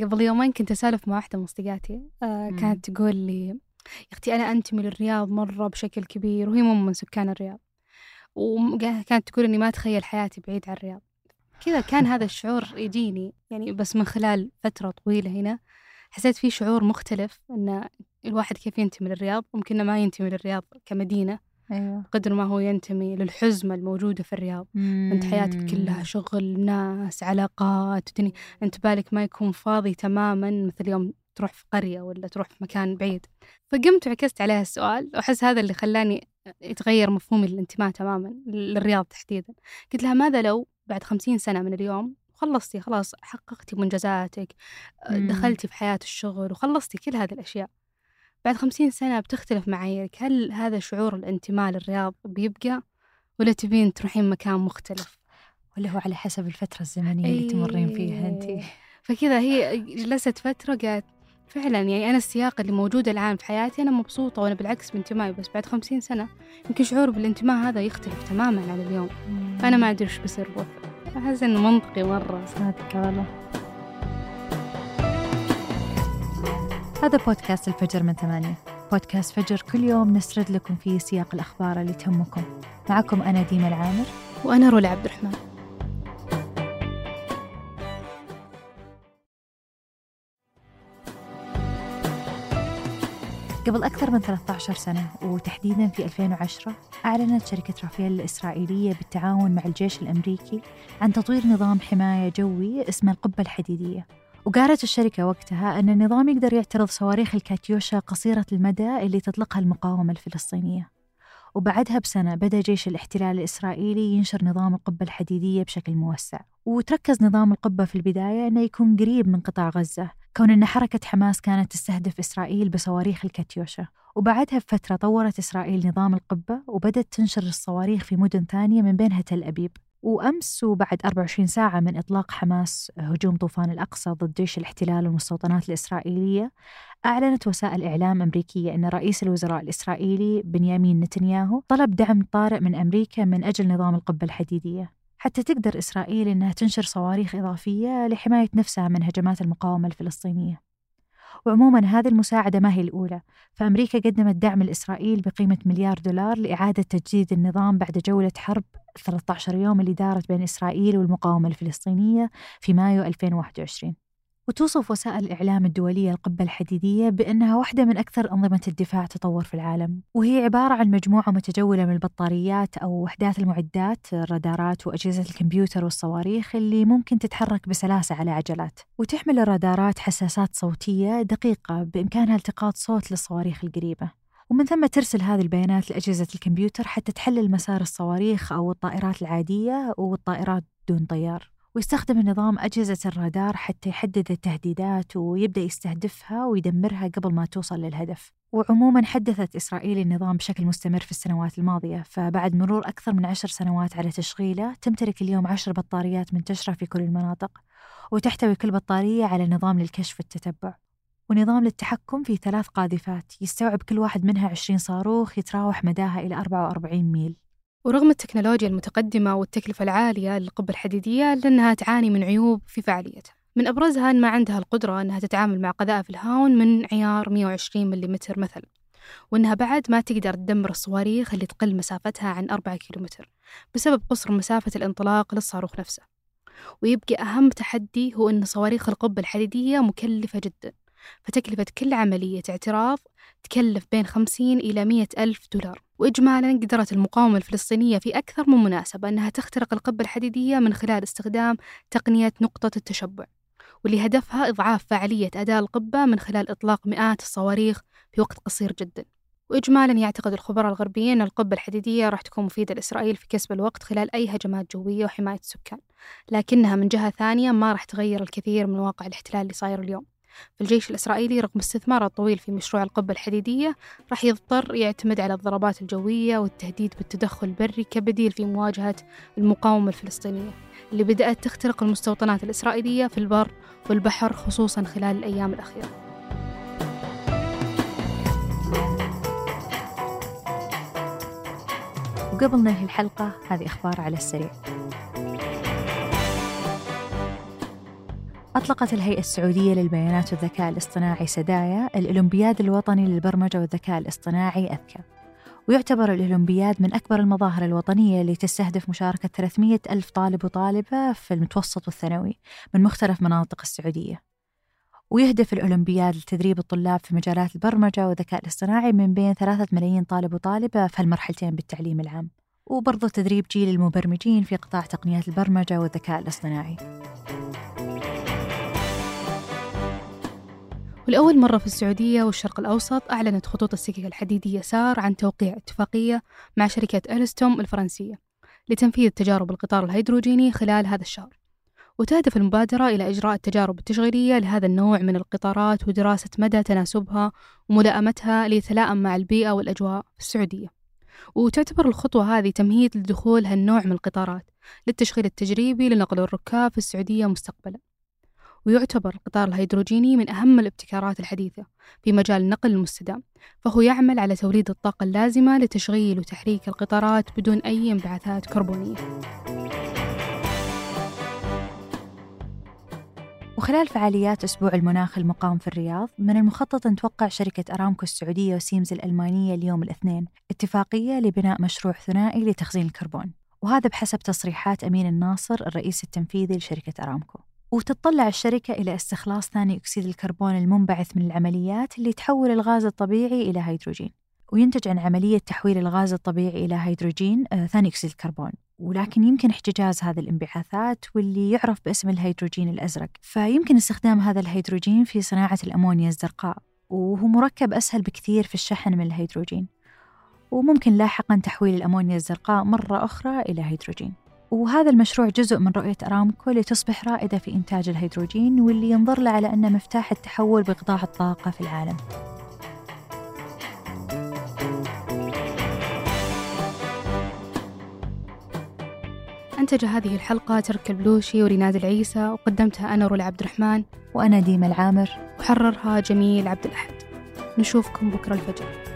قبل يومين كنت أسولف مع واحدة من صديقاتي آه. كانت تقول لي يا أختي أنا أنتمي للرياض مرة بشكل كبير وهي مو من سكان الرياض. وكانت تقول إني ما أتخيل حياتي بعيد عن الرياض. كذا كان هذا الشعور يجيني يعني بس من خلال فترة طويلة هنا حسيت في شعور مختلف إن الواحد كيف ينتمي للرياض ممكن إنه ما ينتمي للرياض كمدينة. أيوه. قدر ما هو ينتمي للحزمة الموجودة في الرياض. أنت حياتك كلها شغل ناس علاقات ودني أنت بالك ما يكون فاضي تماما مثل يوم تروح في قرية ولا تروح في مكان بعيد. فقمت وعكست عليها السؤال وأحس هذا اللي خلاني يتغير مفهومي للانتماء تماما للرياض تحديدا. قلت لها ماذا لو بعد خمسين سنة من اليوم خلصتي خلاص حققتي منجزاتك مم. دخلتي في حياة الشغل وخلصتي كل هذه الأشياء. بعد خمسين سنة بتختلف معاييرك. هل هذا شعور الانتماء للرياض بيبقى ولا تبين تروحين مكان مختلف؟ ولا هو على حسب الفترة الزمنية اللي تمرين فيها أنت. فكذا هي جلست فترة قالت فعلا يعني أنا السياق اللي موجود الآن في حياتي أنا مبسوطة وأنا بالعكس بانتمائي بس بعد خمسين سنة يمكن شعور بالانتماء هذا يختلف تماما عن اليوم. فأنا ما أدري وش بيصير بوقتها. أحس إنه منطقي مرة. صادق والله. هذا بودكاست الفجر من ثمانية. بودكاست فجر كل يوم نسرد لكم فيه سياق الأخبار اللي تهمكم. معكم أنا ديما العامر. وأنا رولا عبد الرحمن. قبل أكثر من 13 سنة وتحديدا في 2010 أعلنت شركة رافيل الإسرائيلية بالتعاون مع الجيش الأمريكي عن تطوير نظام حماية جوي اسمه القبة الحديدية. وقالت الشركة وقتها أن النظام يقدر يعترض صواريخ الكاتيوشا قصيرة المدى اللي تطلقها المقاومة الفلسطينية. وبعدها بسنة بدأ جيش الاحتلال الإسرائيلي ينشر نظام القبة الحديدية بشكل موسع. وتركز نظام القبة في البداية أنه يكون قريب من قطاع غزة كون أن حركة حماس كانت تستهدف إسرائيل بصواريخ الكاتيوشا. وبعدها بفترة طورت إسرائيل نظام القبة وبدأت تنشر الصواريخ في مدن ثانية من بينها تل أبيب. وأمس وبعد 24 ساعة من إطلاق حماس هجوم طوفان الأقصى ضد جيش الاحتلال والمستوطنات الإسرائيلية أعلنت وسائل إعلام أمريكية أن رئيس الوزراء الإسرائيلي بنيامين نتنياهو طلب دعم طارئ من أمريكا من أجل نظام القبة الحديدية حتى تقدر إسرائيل أنها تنشر صواريخ إضافية لحماية نفسها من هجمات المقاومة الفلسطينية. وعموما هذه المساعدة ما هي الأولى. فأمريكا قدمت دعم لإسرائيل بقيمة مليار دولار لإعادة تجديد النظام بعد جولة حرب 13 يوم اللي دارت بين إسرائيل والمقاومة الفلسطينية في مايو 2021 وتوصف وسائل الإعلام الدولية القبة الحديدية بأنها واحدة من أكثر أنظمة الدفاع تطور في العالم. وهي عبارة عن مجموعة متجولة من البطاريات أو وحدات المعدات الرادارات وأجهزة الكمبيوتر والصواريخ اللي ممكن تتحرك بسلاسة على عجلات. وتحمل الرادارات حساسات صوتية دقيقة بإمكانها التقاط صوت للصواريخ القريبة. ومن ثم ترسل هذه البيانات لأجهزة الكمبيوتر حتى تحلل مسار الصواريخ أو الطائرات العادية والطائرات دون طيار. ويستخدم النظام أجهزة الرادار حتى يحدد التهديدات ويبدأ يستهدفها ويدمرها قبل ما توصل للهدف. وعموما حدثت إسرائيل النظام بشكل مستمر في السنوات الماضية فبعد مرور أكثر من عشر سنوات على تشغيله تمتلك اليوم عشر بطاريات منتشرة في كل المناطق وتحتوي كل بطارية على نظام للكشف والتتبع. ونظام للتحكم في ثلاث قاذفات يستوعب كل واحد منها 20 صاروخ يتراوح مداها إلى 44 ميل. ورغم التكنولوجيا المتقدمة والتكلفة العالية للقبة الحديدية إلا أنها تعاني من عيوب في فعاليتها. من أبرزها أن ما عندها القدرة أنها تتعامل مع قذائف الهاون من عيار 120 ملم مثلا وأنها بعد ما تقدر تدمر الصواريخ اللي تقل مسافتها عن 4 كيلومتر بسبب قصر مسافة الانطلاق للصاروخ نفسه. ويبقى أهم تحدي هو أن صواريخ القبة الحديدية مكلفة جدا. فتكلفة كل عملية اعتراض تكلف بين 50 إلى 100 ألف دولار. وإجمالا قدرت المقاومة الفلسطينية في أكثر من مناسبة أنها تخترق القبة الحديدية من خلال استخدام تقنية نقطة التشبع واللي هدفها إضعاف فعالية أداء القبة من خلال إطلاق مئات الصواريخ في وقت قصير جدا. وإجمالا يعتقد الخبراء الغربيين أن القبة الحديدية راح تكون مفيدة لإسرائيل في كسب الوقت خلال أي هجمات جوية وحماية السكان لكنها من جهة ثانية ما راح تغير الكثير من واقع الاحتلال اللي صاير اليوم. فالجيش الإسرائيلي رغم استثماره الطويل في مشروع القبة الحديدية راح يضطر يعتمد على الضربات الجوية والتهديد بالتدخل البري كبديل في مواجهة المقاومة الفلسطينية اللي بدأت تخترق المستوطنات الإسرائيلية في البر والبحر خصوصا خلال الأيام الأخيرة. وقبل ننهي الحلقة هذه أخبار على السريع. أطلقت الهيئة السعودية للبيانات والذكاء الاصطناعي سدايا الأولمبياد الوطني للبرمجة والذكاء الاصطناعي أذكى. ويعتبر الأولمبياد من أكبر المظاهر الوطنية اللي تستهدف مشاركة 300 ألف طالب وطالبة في المتوسط والثانوي من مختلف مناطق السعودية. ويهدف الأولمبياد لتدريب الطلاب في مجالات البرمجة والذكاء الاصطناعي من بين ثلاثة ملايين طالب وطالبة في المرحلتين بالتعليم العام. وبرضه تدريب جيل المبرمجين في قطاع تقنيات البرمجة والذكاء الاصطناعي. ولأول مرة في السعودية والشرق الأوسط أعلنت خطوط السكك الحديدية سار عن توقيع اتفاقية مع شركة ألستوم الفرنسية لتنفيذ تجارب القطار الهيدروجيني خلال هذا الشهر. وتهدف المبادرة إلى إجراء التجارب التشغيلية لهذا النوع من القطارات ودراسة مدى تناسبها وملائمتها ليتلائم مع البيئة والأجواء في السعودية. وتعتبر الخطوة هذه تمهيد لدخول هالنوع من القطارات للتشغيل التجريبي لنقل الركاب في السعودية مستقبلا. ويعتبر القطار الهيدروجيني من أهم الابتكارات الحديثة في مجال النقل المستدام فهو يعمل على توليد الطاقة اللازمة لتشغيل وتحريك القطارات بدون أي انبعاثات كربونية. وخلال فعاليات أسبوع المناخ المقام في الرياض من المخطط أن توقع شركة أرامكو السعودية وسيمنز الألمانية اليوم الاثنين اتفاقية لبناء مشروع ثنائي لتخزين الكربون. وهذا بحسب تصريحات أمين الناصر الرئيس التنفيذي لشركة أرامكو. وتتطلع الشركة إلى استخلاص ثاني أكسيد الكربون المنبعث من العمليات اللي تحول الغاز الطبيعي إلى هيدروجين. وينتج عن عملية تحويل الغاز الطبيعي إلى هيدروجين آه ثاني أكسيد الكربون. ولكن يمكن احتجاز هذه الانبعاثات واللي يعرف باسم الهيدروجين الأزرق. فيمكن استخدام هذا الهيدروجين في صناعة الأمونيا الزرقاء وهو مركب أسهل بكثير في الشحن من الهيدروجين. وممكن لاحقا تحويل الأمونيا الزرقاء مرة أخرى إلى هيدروجين. وهذا المشروع جزء من رؤية أرامكو لتصبح رائدة في إنتاج الهيدروجين واللي ينظر له على أنه مفتاح التحول بقطاع الطاقة في العالم. أنتج هذه الحلقة ترك البلوشي وريناد العيسى وقدمتها أنا رولا عبد الرحمن. وأنا ديما العامر. وحررها جميل عبد الأحد. نشوفكم بكرة الفجر.